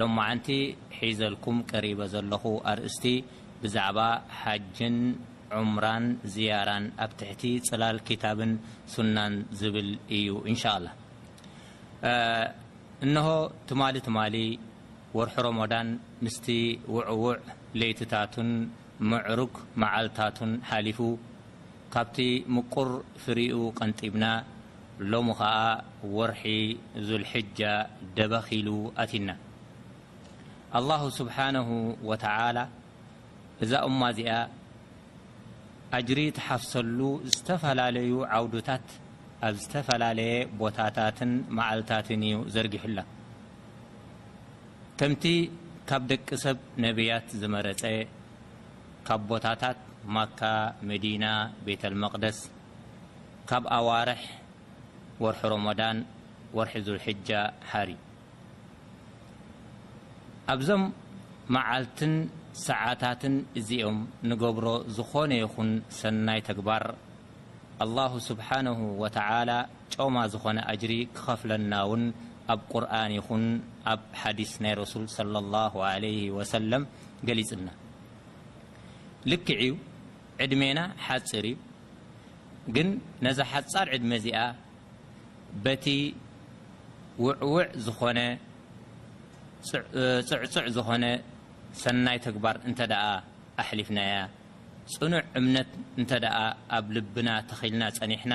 لمعنت حزلكم قريب زل ارست بزعب حج عمر زير ب تحت لل كتب سن بل ዩ إنشاءالله نه تمل تمل ورح رمان مست وعوع ليتة معرك معلت حلف كبت مقر فرኡ قنطبن ሎሚ ከኣ ወርሒ ዙልሕጃ ደበኺሉ ኣቲና። ኣላሁ ሱብሓነሁ ወተዓላ እዛ ኡማ እዚኣ ኣጅሪ ትሓፍሰሉ ዝተፈላለዩ ዓውድታት ኣብ ዝተፈላለየ ቦታታትን መዓልታትን እዩ ዘርጊሑላ። ከምቲ ካብ ደቂ ሰብ ነብያት ዝመረጸ ካብ ቦታታት ማካ፣ መዲና፣ ቤተልመቅደስ፣ ካብ ኣዋርሕ ወርሒ ሮሞዳን ወርሒ ዙልሒጃ ሓሪ ኣብዞም መዓልትን ሰዓታትን እዚኦም ንገብሮ ዝኾነ ይኹን ሰናይ ተግባር ኣላሁ ሱብሓነሁ ወተዓላ ጮማ ዝኾነ ኣጅሪ ክኸፍለና ውን ኣብ ቁርኣን ይኹን ኣብ ሓዲስ ናይ ረሱል ሰለላሁ ዓለይሂ ወሰለም ገሊጽልና ልክዕ'ዩ። ዕድሜና ሓጽር እዩ ግን ነዛ ሓጻር ዕድመ እዚኣ በቲ ውዕውዕ ዝኾነ ጽዕጹዕ ዝኾነ ሰናይ ተግባር እንተ ደኣ ኣሕሊፍናያ ጽኑዕ እምነት እንተ ደኣ ኣብ ልብና ተኺልና ጸኒሕና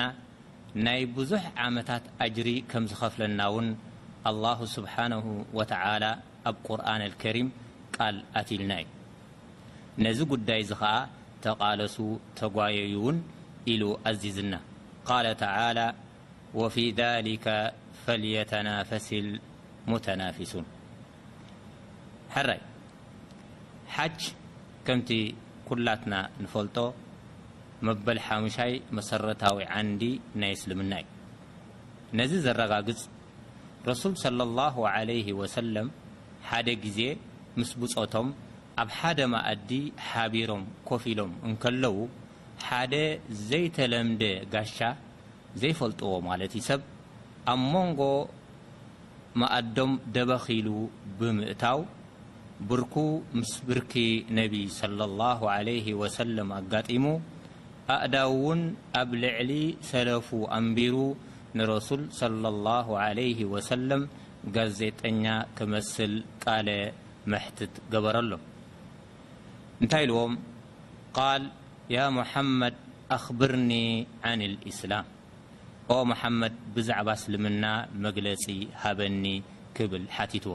ናይ ብዙሕ ዓመታት ኣጅሪ ከም ዝኸፍለና ውን ኣላሁ ስብሓነሁ ወተዓላ ኣብ ቁርኣን ኣልከሪም ቃል ኣትይልና እዩ። ነዚ ጉዳይ እዚ ከኣ ተቓለሱ ተጓየዩ እውን ኢሉ ኣዚዝና። ቃለ ተዓላ ወፊ ዛሊከ ፈልየተናፈሲል ሙተናፊሱን። ሕራይ ሓጅ ከምቲ ኩላትና ንፈልጦ መበል ሓሙሻይ መሰረታዊ ዓንዲ ናይ እስልምና እዩ። ነዚ ዘረጋግጽ ረሱል ሰለላሁ ዓለይሂ ወሰለም ሓደ ግዜ ምስ ብጾቶም ኣብ ሓደ መኣዲ ሓቢሮም ኮፍ ኢሎም እንከለዉ፣ ሓደ ዘይተለምደ ጋሻ፣ ዘይፈልጥዎ ማለት'ዩ፣ ሰብ ኣብ ሞንጎ መኣዶም ደበኽ ኢሉ ብምእታው፣ ብርኩ ምስ ብርኪ ነቢ ሰለላሁ ዓለይሂ ወሰለም ኣጋጢሙ ኣእዳው ውን ኣብ ልዕሊ ሰለፉ ኣንቢሩ ንረሱል ሰለላሁ ዓለይሂ ወሰለም ጋዜጠኛ ክመስል ቃለ መሕትት ገበረሎም። እንታይ ኢልዎም? ቃል ያ ሙሓመድ ኣኽብርኒ ዓን ልእስላም፣ ኦ ሙሓመድ ብዛዕባ እስልምና መግለጺ ሃበኒ ክብል ሓቲትዎ።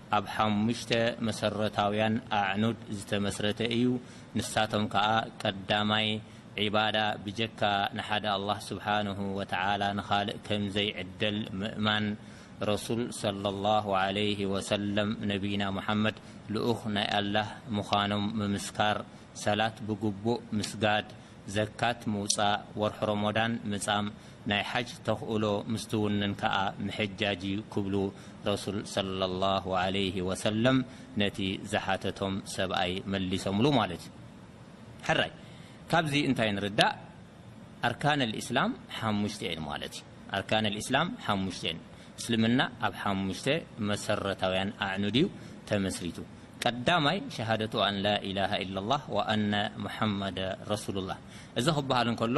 ኣብ ሓሙሽተ መሰረታውያን ኣዕኑድ ዝተመስረተ እዩ፣ ንሳቶም ከኣ፣ ቀዳማይ፣ ዒባዳ ብጀካ ንሓደ ኣላህ ሱብሓነሁ ወተዓላ ንኻልእ ከም ዘይዕደል ምእማን፣ ረሱል ሰለላሁ ዓለይሂ ወሰለም ነብይና ሙሓመድ ልኡኽ ናይ ኣላህ ምዃኖም ምምስካር፣ ሰላት ብግቡእ ምስጋድ፣ ዘካት ምውጻእ፣ ወርሒ ሮሞዳን ምጻም፣ ናይ ሓጅ ተኽእሎ ምስ ትውንን ከኣ ምሕጃጅ እዩ ክብሉ ረሱል ሰለላሁ ዓለይሂ ወሰለም ነቲ ዝሓተቶም ሰብኣይ መሊሶምሉ ማለት እዩ። ሕራይ ካብዚ እንታይ ንርዳእ? ኣርካነል ኢስላም ሓሙሽተ እየን ማለት እዩ። ኣርካነል ኢስላም ሓሙሽተ እየን። እስልምና ኣብ ሓሙሽተ መሰረታውያን ኣዕኑድ እዩ ተመስሪቱ። ቀዳማይ ሸሃደቱ ኣን ላኢላሃ ኢለላህ ወኣነ ሙሓመደ ረሱሉላህ እዚ ክበሃል እንከሎ፣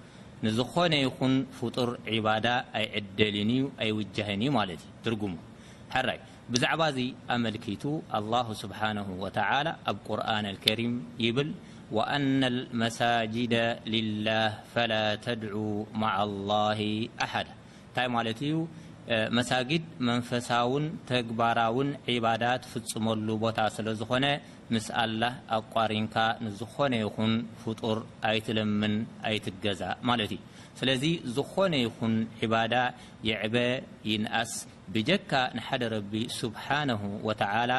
نዝኾن ن فጡر عبد يعل يوجه بዛعባ أملكቱ الله سبحانه وتعلى قرن الكريم يبل وأن المساجد لله فلا تدعو مع الله أحد مسجድ منفሳو تقبر عبد تفፅመሉ بታ ዝن ምስ ኣላህ ኣቋሪንካ ንዝኾነ ይኹን ፍጡር ኣይትለምን ኣይትገዛእ ማለት እዩ። ስለዚ ዝኾነ ይኹን ዒባዳ ይዕበ ይንኣስ ብጀካ ንሓደ ረቢ ሱብሓነሁ ወተዓላ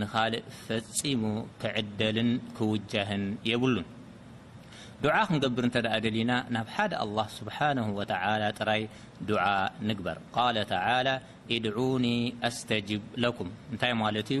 ንኻልእ ፈጺሙ ክዕደልን ክውጃህን የብሉን። ዱዓ ክንገብር እንተድኣ ደሊና ናብ ሓደ ኣላህ ሱብሓነሁ ወተዓላ ጥራይ ዱዓ ንግበር። ቃለ ተዓላ፣ ኢድዑኒ ኣስተጅብ ለኩም እንታይ ማለት እዩ?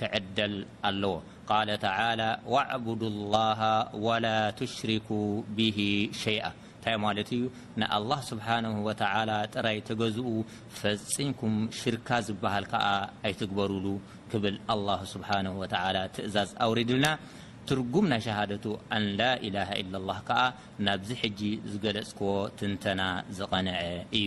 ክዕደል ኣለዎ ቃለ ተዓላ ወዕቡዱ ላሃ ወላ ቱሽሪኩ ቢሂ ሸይኣ እንታይ ማለት እዩ ንኣላህ ስብሓነሁ ወተዓላ ጥራይ ተገዝኡ ፈጺምኩም ሽርካ ዝበሃል ከኣ ኣይትግበሩሉ ክብል ኣላሁ ስብሓነሁ ወተዓላ ትእዛዝ ኣውሪድልና ትርጉም ናይ ሸሃደቱ ኣን ላኢላሃ ኢለላህ ከኣ ናብዚ ሕጂ ዝገለጽክዎ ትንተና ዝቐንዐ እዩ።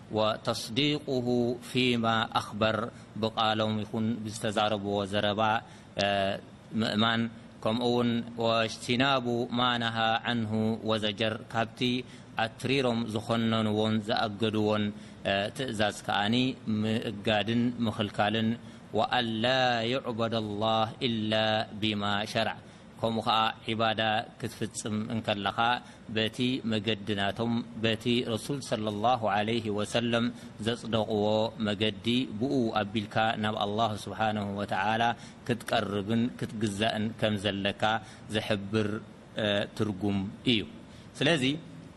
وتصديقه فيما أخبر بقالم ن تربو زرب ممن كم ون واجتناب ما نهى عنه وزجر كبت اتريرم زخننو زأقدو تእزاز كأن مقد مخلكلن وأنلا يعبد الله إلا بما شرع ከምኡ ኸኣ ዒባዳ ክትፍጽም እንከለኻ በቲ መገዲ ናቶም በቲ ረሱል ሰለላሁ ዓለይሂ ወሰለም ዘጽደቕዎ መገዲ ብኡ ኣቢልካ ናብ ኣላህ ሱብሓነሁ ወተዓላ ክትቀርብን ክትግዛእን ከም ዘለካ ዝሕብር ትርጉም እዩ። ስለዚ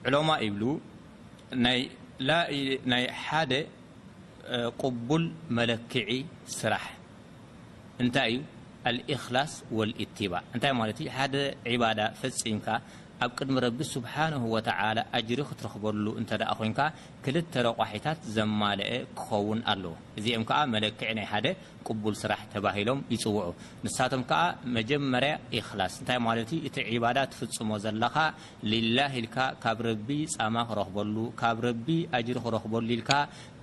ዑለማእ ይብሉ ናይ ናይ ሓደ ቅቡል መለክዒ ስራሕ፣ እንታይ እዩ ኣልኢኽላስ ወልኢቲባዕ እንታይ ማለት እዩ ሓደ ዒባዳ ፈጺምካ ኣብ ቅድሚ ረቢ ሱብሓነሁ ወተዓላ ኣጅሪ ክትረኽበሉ እንተደኣ ኮይንካ ክልተ ረቋሒታት ዘማለኤ ክኸውን ኣለዎ እዚኤም ከኣ መለክዒ ናይ ሓደ ቅቡል ስራሕ ተባሂሎም ይጽውዑ ንሳቶም ከኣ መጀመርያ ኢኽላስ እንታይ ማለት እዩ እቲ ዒባዳ ትፍጽሞ ዘለኻ ሊላህ ኢልካ ካብ ረቢ ጻማ ክረኽበሉ ካብ ረቢ ኣጅሪ ክረኽበሉ ኢልካ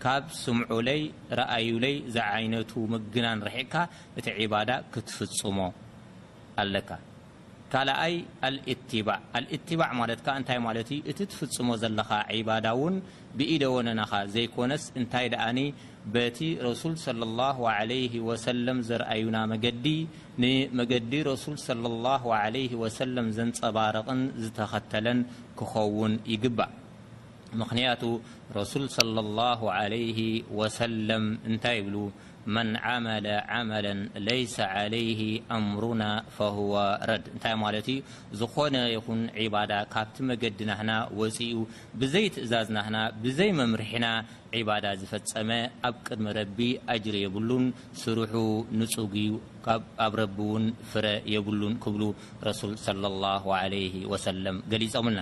ካብ ስምዑለይ ረኣዩለይ ዝዓይነቱ ምግናን ርሒቅካ እቲ ዒባዳ ክትፍጽሞ ኣለካ። ካልኣይ ኣልኢትባዕ፣ ኣልኢትባዕ ማለት ከኣ እንታይ ማለት እዩ? እቲ ትፍጽሞ ዘለኻ ዒባዳ'ውን ብኢደ ወነናኻ ዘይኮነስ እንታይ ደኣኒ በቲ ረሱል ሰለላሁ ዓለይሂ ወሰለም ዘርኣዩና መገዲ ንመገዲ ረሱል ሰለላሁ ዓለይሂ ወሰለም ዘንጸባርቕን ዝተኸተለን ክኸውን ይግባእ። ምኽንያቱ ረሱል ሰለላሁ ዓለይሂ ወሰለም እንታይ ይብሉ መን ዓመለ ዓመለን ለይሰ ዓለይሂ ኣምሩና ፈሁወ ረድ እንታይ ማለት እዩ ዝኾነ ይኹን ዒባዳ ካብቲ መገዲ ናህና ወጺኡ ብዘይ ትእዛዝ ናህና ብዘይ መምርሒና ዒባዳ ዝፈጸመ ኣብ ቅድሚ ረቢ ኣጅሪ የብሉን ስርሑ ንጹግ እዩ ኣብ ረቢ እውን ፍረ የብሉን ክብሉ ረሱል ሰለላሁ ዓለይሂ ወሰለም ገሊጾምልና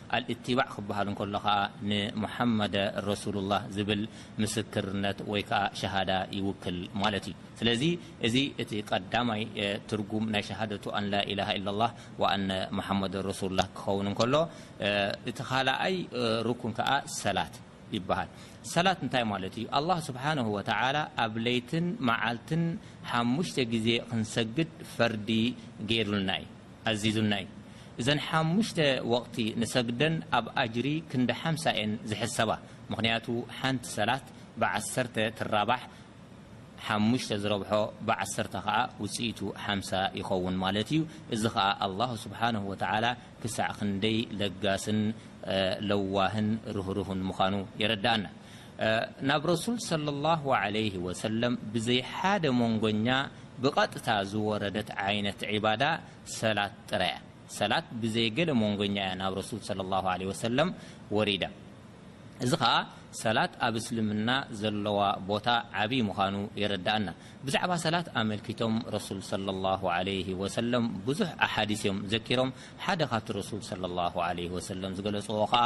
ኣልእትባዕ ክበሃል እንከሎ ከኣ ንሙሓመደ ረሱሉላህ ዝብል ምስክርነት ወይ ከኣ ሸሃዳ ይውክል ማለት እዩ። ስለዚ እዚ እቲ ቀዳማይ ትርጉም ናይ ሸሃደቱ ኣን ላኢላሃ ኢለላህ ወኣነ ሙሓመደ ረሱሉላህ ክኸውን እንከሎ እቲ ካልኣይ ሩኩን ከኣ ሰላት ይበሃል። ሰላት እንታይ ማለት እዩ? ኣላህ ሱብሓነሁ ወተዓላ ኣብ ለይትን መዓልትን ሓሙሽተ ግዜ ክንሰግድ ፈርዲ ገይሩልና እዩ። ኣዚዙና እዩ እዘን ሓሙሽተ ወቅቲ ንሰግደን ኣብ ኣጅሪ ክንዲ ሓምሳ እየን ዝሕሰባ ምክንያቱ ሓንቲ ሰላት ብዓሰርተ ትራባሕ ሓሙሽተ ዝረብሖ ብዓሰርተ ከኣ ውጽኢቱ ሓምሳ ይከውን ማለት እዩ እዚ ከኣ ኣላሁ ስብሓነሁ ወተዓላ ክሳዕ ክንደይ ለጋስን ለዋህን ርህሩህን ምኳኑ የረደኣና ናብ ረሱል ሰለሏሁ ዓለይሂ ወሰለም ብዘይ ሓደ ሞንጎኛ ብቐጥታ ዝወረደት ዓይነት ዒባዳ ሰላት ጥራይ እያ። ሰላት ብዘይ ገለ ሞንጎኛ እያ ናብ ረሱል ሰለሏሁ ዓለይሂ ወሰለም ወሪዳ። እዚ ኸኣ ሰላት ኣብ እስልምና ዘለዋ ቦታ ዓብይ ምዃኑ የረድኣና። ብዛዕባ ሰላት ኣመልኪቶም ረሱል ሰለሏሁ ዓለይሂ ወሰለም ብዙሕ ኣሓዲስ እዮም ዘኪሮም። ሓደ ካብቲ ረሱል ሰለሏሁ ዓለይሂ ወሰለም ዝገለጽዎ ኸኣ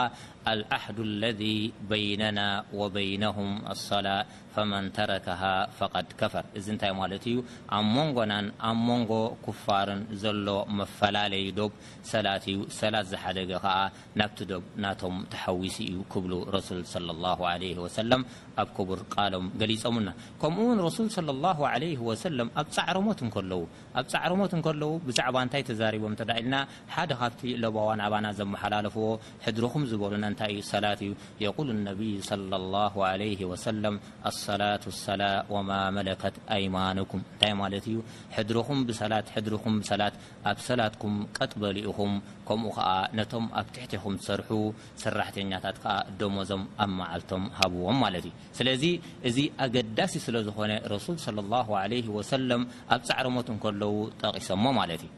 ኣልዓህዱ ለዚ በይነና ወበይነሁም ኣሰላእ ፈመን ተረከሃ ፈቀድ ከፈር እዚ እንታይ ማለቱ እዩ ኣብ ሞንጎናን ኣብ ሞንጎ ኩፋርን ዘሎ መፈላለዪ ዶብ ሰላት እዩ ሰላት ዝሓደገ ከኣ ናብቲ ዶብ ናቶም ተሓዊሱ እዩ ክብሉ ረሱል ሰለላሁ ዓለይሂ ወሰለም ኣብ ክቡር ቃሎም ገሊጾሙልና ከምኡ ውን ረሱል ሰለላሁ ዓለይሂ ወሰለም ኣብ ጻዕረ ሞት እንከለዉ ኣብ ጻዕረ ሞት እንከለዉ ብዛዕባ እንታይ ተዛሪቦም እንተ ኢልና ሓደ ካብቲ ለባዋን ኣባና ዘመሓላለፍዎ ሕድርኹም ዝበሉና እንታይ እዩ ሰላት እዩ የቁሉ ነብይ ሰለላሁ ዓለይሂ ወሰለም ኣሰላቱ ሰላ ወማ መለከት ኣይማኑኩም እንታይ ማለት እዩ ሕድርኹም ብሰላት ሕድርኹም ብሰላት ኣብ ሰላትኩም ቀጥ በሉ ኢኹም ከምኡ ከኣ ነቶም ኣብ ትሕቴኹም ዝሰርሑ ሰራሕተኛታት ከኣ ደሞዞም ኣብ መዓልቶም ሃብዎም ማለት እዩ ስለዚ እዚ ኣገዳሲ ስለ ዝኾነ ረሱል ሰለላሁ ዓለይሂ ወሰለም ኣብ ጻዕረ ሞት እንከለዉ ጠቂሶሞ ማለት እዩ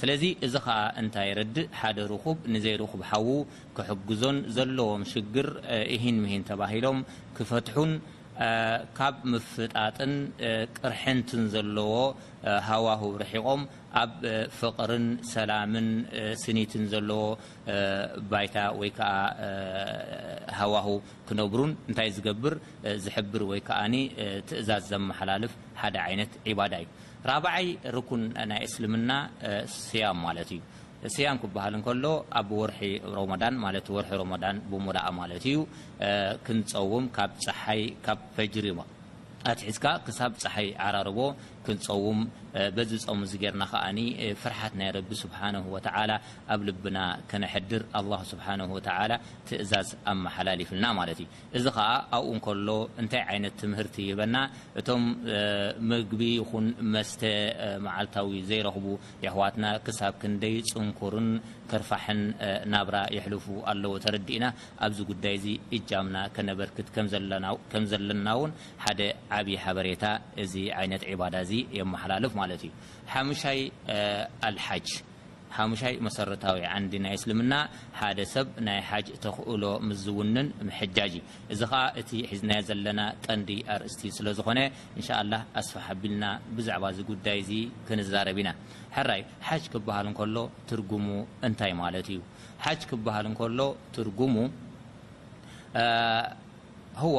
ስለዚ እዚ ከኣ እንታይ የረድእ ሓደ ርኹብ ንዘይርኹብ ሓዉ ክሕግዞን ዘለዎም ሽግር እሂን ምሂን ተባሂሎም ክፈትሑን ካብ ምፍጣጥን ቅርሕንትን ዘለዎ ሃዋሁው ርሒቖም ኣብ ፍቕርን ሰላምን ስኒትን ዘለዎ ባይታ ወይ ከኣ ሃዋሁው ክነብሩን እንታይ ዝገብር ዝሕብር ወይ ከኣ ትእዛዝ ዘመሓላልፍ ሓደ ዓይነት ዒባዳ እዩ። ራብዓይ ርኩን ናይ እስልምና ስያም ማለት እዩ። ስያም ክበሃል እንከሎ ኣብ ወርሒ ሮሞዳን ማለት ወርሒ ሮሞዳን ብሙላኣ ማለት እዩ ክንጸውም ካብ ጸሓይ ካብ ፈጅሪ ኣትሒዝካ ክሳብ ጸሓይ ዓራርቦ ክንጸውም በዚ ጾም እዚ ጌርና ከኣ ፍርሓት ናይ ረቢ ሱብሓነሁ ወተዓላ ኣብ ልብና ከነሕድር ኣላህ ሱብሓነሁ ወተዓላ ትእዛዝ ኣመሓላሊፍልና ማለት እዩ። እዚ ኸኣ ኣብኡ እንከሎ እንታይ ዓይነት ትምህርቲ ይህበና? እቶም ምግቢ ይኹን መስተ መዓልታዊ ዘይረኽቡ የሕዋትና ክሳብ ክንደይ ጽንኩርን ከርፋሕን ናብራ የሕልፉ ኣለዉ ተረዲእና ኣብዚ ጉዳይ እዚ እጃምና ከነበርክት ከም ዘለና'ውን ሓደ ዓቢ ሓበሬታ እዚ ዓይነት ዒባዳ እዚ የመሓላልፍ ማለት እዩ። ሓሙሻይ ኣል ሓጅ። ሓሙሻይ መሰረታዊ ዓንዲ ናይ እስልምና፣ ሓደ ሰብ ናይ ሓጅ ተኽእሎ ምስ ዝውንን ምሕጃጅ እዩ። እዚ ከኣ እቲ ሒዝናዮ ዘለና ቀንዲ ኣርእስቲ ስለ ዝኾነ እንሻኣላህ ኣስፍሕ ኣቢልና ብዛዕባ እዚ ጉዳይ እዚ ክንዛረብ ኢና። ሕራይ ሓጅ ክበሃል እንከሎ ትርጉሙ እንታይ ማለት እዩ? ሓጅ ክበሃል እንከሎ ትርጉሙ፣ ሁወ፣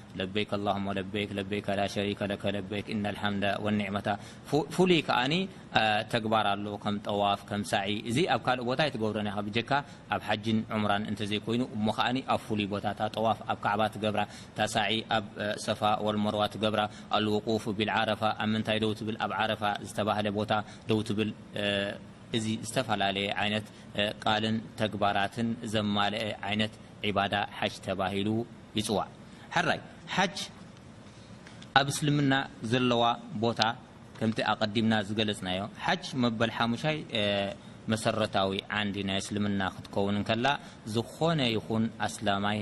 ለበይክ ኣላሁመ ለበይክ ለበይከ ላ ሸሪከ ለከ ለበይክ ኢነል ሓምደ ወኒዕመተ ፍሉይ ከኣ ተግባር ኣሎ ከም ጠዋፍ ከም ሳዒ እዚ ኣብ ካልእ ቦታ ኣይትገብሮን ኢኻ ብጀካ ኣብ ሓጅን ዑምራን እንተዘይኮይኑ እሞ ከኣ ኣብ ፍሉይ ቦታ እታ ጠዋፍ ኣብ ካዕባ ትገብራ እታ ሳዒ ኣብ ሰፋ ወልመርዋ ትገብራ ኣልውቁፍ ቢልዓረፋ ኣብ ምንታይ ደው ትብል ኣብ ዓረፋ ዝተባህለ ቦታ ደው ትብል እዚ ዝተፈላለየ ዓይነት ቃልን ተግባራትን ዘማለአ ዓይነት ዒባዳ ሓጅ ተባሂሉ ይጽዋዕ። ሕራይ ሓጅ ኣብ እስልምና ዘለዋ ቦታ ከምቲ ኣቐዲምና ዝገለጽናዮ ሓጅ መበል ሓሙሻይ መሰረታዊ ዓንዲ ናይ እስልምና ክትከውን እንከላ ዝኾነ ይኹን ኣስላማይ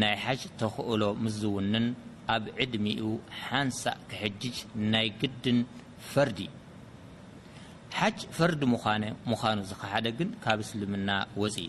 ናይ ሓጅ ተኽእሎ ምስ ዝውንን ኣብ ዕድሚኡ ሓንሳእ ክሕጅጅ ናይ ግድን ፈርዲ ሓጅ ፈርዲ ምዃነ ምዃኑ ዝኸሓደ ግን ካብ እስልምና ወጺኡ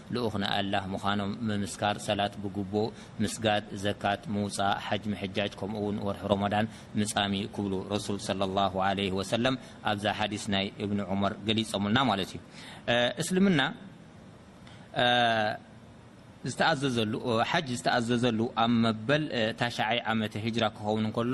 ልኡኽ ንኣላህ ምዃኖም ምምስካር፣ ሰላት ብግቡእ ምስጋድ፣ ዘካት ምውጻእ፣ ሓጅ ምሕጃጅ ከምኡ'ውን ወርሒ ሮሞዳን ምጻም'ዩ ክብሉ ረሱል ሰለላሁ ዓለይሂ ወሰለም ኣብዛ ሓዲስ ናይ እብኒ ዑመር ገሊጾምልና ማለት'ዩ። እስልምና ዝተኣዘዘሉ፣ ሓጅ ዝተኣዘዘሉ ኣብ መበል ታሽዓይ ዓመተ ሂጅራ ክኸውን እንከሎ፣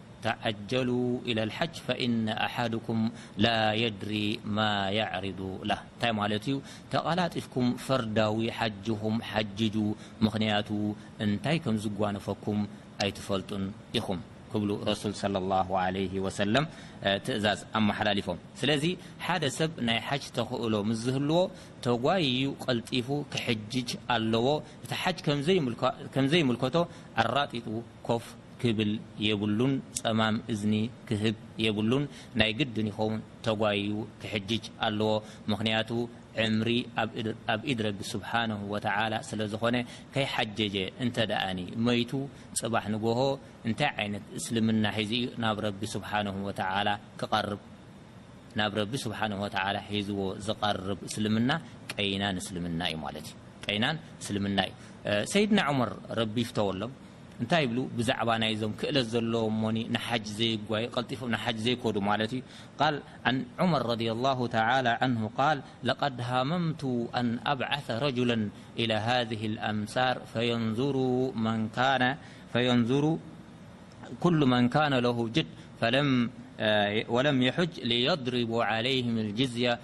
ተዓጀሉ ኢለል ሓጅ ፈኢነ ኣሓድኩም ላየድሪ ማየዕሪዱ ላህ እንታይ ማለት እዩ ተቐላጢፍኩም ፈርዳዊ ሓጅኹም ሓጅጁ ምኽንያቱ እንታይ ከምዝጓነፈኩም ኣይትፈልጡን ኢኹም ክብሉ ረሱል ሰለላሁ ዓለይሂ ወሰለም ትእዛዝ ኣመሓላሊፎም ስለዚ ሓደ ሰብ ናይ ሓጅ ተኽእሎ ምስ ዝህልዎ ተጓይዩ ቀልጢፉ ክሕጅጅ ኣለዎ እቲ ሓጅ ከምዘይምልከቶ ኣራጢጡ ኮፍ ክብል የብሉን ጸማም እዝኒ ክህብ የብሉን ናይ ግድን ይከውን ተጓይዩ ክሕጅጅ ኣለዎ ምክንያቱ ዕምሪ ኣብ ኢድ ረቢ ሱብሓነሁ ወተዓላ ስለዝኮነ ከይሓጀጀ እንተደኣኒ መይቱ ጽባሕ ንጎሆ እንታይ ዓይነት እስልምና ሒዙ እዩ ናብ ረቢ ሱብሓነሁ ወተዓላ ክቀርብ ናብ ረቢ ሱብሓነሁ ወተዓላ ሒዝዎ ዝቀርብ እስልምና ቀይናን እስልምና እዩ ማለት እዩ ቀይናን እስልምና እዩ ሰይድና ዑመር ረቢ ይፍተወሎም نتي بلو بزعب نم كل لمن نج ي نج زيكدو ل قال عن عمر رضي الله تعالى عنه قال لقد هاممت أن أبعث رجلا إلى هذه الأمثار فينظروا كل من كان له جد ولم يحج ليضربوا عليهم الجزية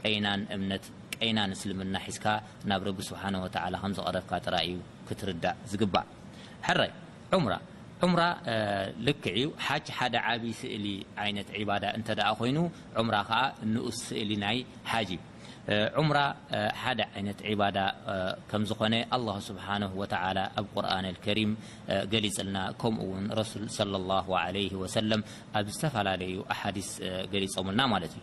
ቀይናን እምነት ቀይናን እስልምና ሒዝካ ናብ ረቢ ስብሓነሁ ወተዓላ ከም ዝቐረብካ ጥራይ እዩ ክትርዳእ ዝግባእ። ሕራይ ዑምራ ዑምራ ልክዕ እዩ ሓጅ ሓደ ዓቢ ስእሊ ዓይነት ዒባዳ እንተድኣ ኮይኑ ዑምራ ከኣ ንኡስ ስእሊ ናይ ሓጅ እዩ። ዑምራ ሓደ ዓይነት ዒባዳ ከም ዝኾነ ኣላሁ ስብሓነሁ ወተዓላ ኣብ ቁርኣነል ከሪም ገሊጽልና ከምኡ ውን ረሱል ሰለላሁ ዓለይሂ ወሰለም ኣብ ዝተፈላለዩ ኣሓዲስ ገሊጾምልና ማለት እዩ።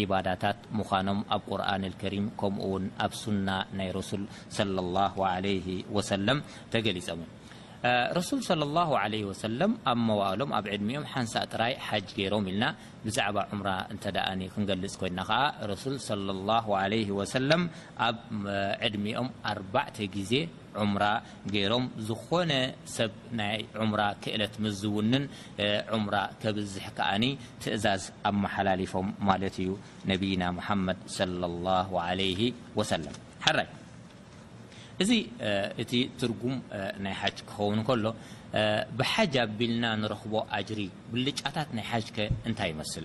ዒባዳታት ምዃኖም ኣብ ቁርኣን ኣልከሪም ከምኡ ውን ኣብ ሱና ናይ ረሱል ሰለላሁ ዓለይሂ ወሰለም ተገሊጾም እዮም። ረሱል ሰለላሁ ዓለይሂ ወሰለም ኣብ መዋእሎም ኣብ ዕድሚኦም ሓንሳእ ጥራይ ሓጅ ገይሮም ኢልና ብዛዕባ ዑምራ እንተድኣ ክንገልጽ ኮይንና ከኣ ረሱል ሰለላሁ ዓለይሂ ወሰለም ኣብ ዕድሚኦም ኣርባዕተ ግዜ ዑምራ ገይሮም ዝኾነ ሰብ ናይ ዑምራ ክእለት ምስ ዝውንን ዑምራ ከብዝሕ ከኣ ትእዛዝ ኣመሓላሊፎም ማለት እዩ ነብይና ሙሓመድ ሰለላሁ ዓለይሂ ወሰለም። ሕራይ እዚ እቲ ትርጉም ናይ ሓጅ ክኸውን እንከሎ ብሓጅ ኣቢልና ንረኽቦ ኣጅሪ ብልጫታት ናይ ሓጅከ እንታይ ይመስል?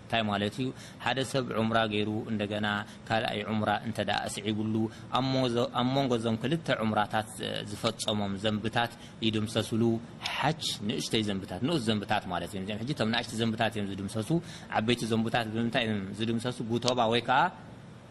እንታይ ማለት እዩ ሓደ ሰብ ዑምራ ገይሩ እንደገና ካልኣይ ዑምራ እንተድኣ ኣስዒብሉ ኣብ ሞንጎ እዞም ክልተ ዑምራታት ዝፈጸሞም ዘንብታት ይድምሰስሉ ሓጅ ንእሽተይ ዘንብታት ንኡስ ዘንብታት ማለት እዮም እዚኦም ሕጂ እቶም ናእሽቲ ዘንብታት እዮም ዝድምሰሱ ዓበይቲ ዘንቡታት ብምንታይ እዮም ዝድምሰሱ ብቶባ ወይ ከኣ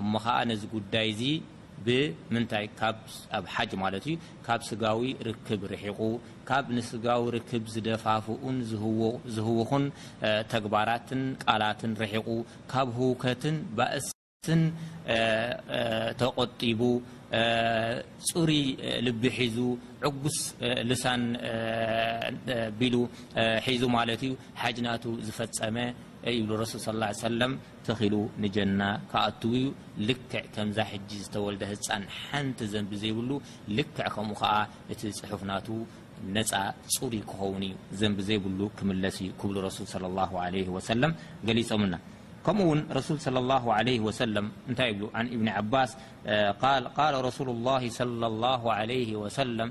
እሞ ኸኣ ነዚ ጉዳይ እዚ ብምንታይ ካብ ኣብ ሓጅ ማለት እዩ ካብ ስጋዊ ርክብ ርሒቑ ካብ ንስጋዊ ርክብ ዝደፋፍኡን ዝህውኹን ተግባራትን ቃላትን ርሒቑ ካብ ህውከትን ባእስን ተቖጢቡ ጽሩይ ልቢ ሒዙ ዕጉስ ልሳን ኣቢሉ ሒዙ ማለት እዩ ሓጅ ናቱ ዝፈጸመ ይብሉ ረሱል ሰለላሁ ዓለይሂ ወሰለም። ተኺሉ ንጀና ክኣትው እዩ ልክዕ ከምዛ ሕጂ ዝተወልደ ህጻን ሓንቲ ዘንቢ ዘይብሉ ልክዕ ከምኡ ከኣ እቲ ጽሑፍ ናቱ ነጻ ጽሩይ ክኸውን እዩ ዘንቢ ዘይብሉ ክምለስ እዩ ክብሉ ረሱል ሰለላሁ ዓለይሂ ወሰለም ገሊጾምልና ከምኡ ውን ረሱል ሰለላሁ ዓለይሂ ወሰለም እንታይ ይብሉ ዓን ኢብኒ ዓባስ ቃል ቃለ ረሱሉላሂ ሰለላሁ ዓለይሂ ወሰለም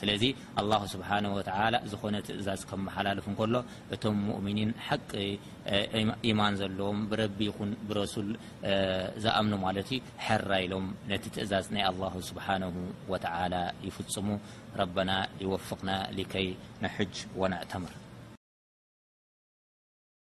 ስለዚ ኣላሁ ስብሓነሁ ወተዓላ ዝኾነ ትእዛዝ ከመሓላልፍ እንከሎ እቶም ሙእሚኒን ሓቂ ኢማን ዘለዎም ብረቢ ይኹን ብረሱል ዝኣምኑ ማለት እዩ ሐራይ ኢሎም ነቲ ትእዛዝ ናይ ኣላሁ ስብሓነሁ ወተዓላ ይፍፅሙ። ረበና ይወፍቅና ሊከይ ነሑጅ ወነዕተምር።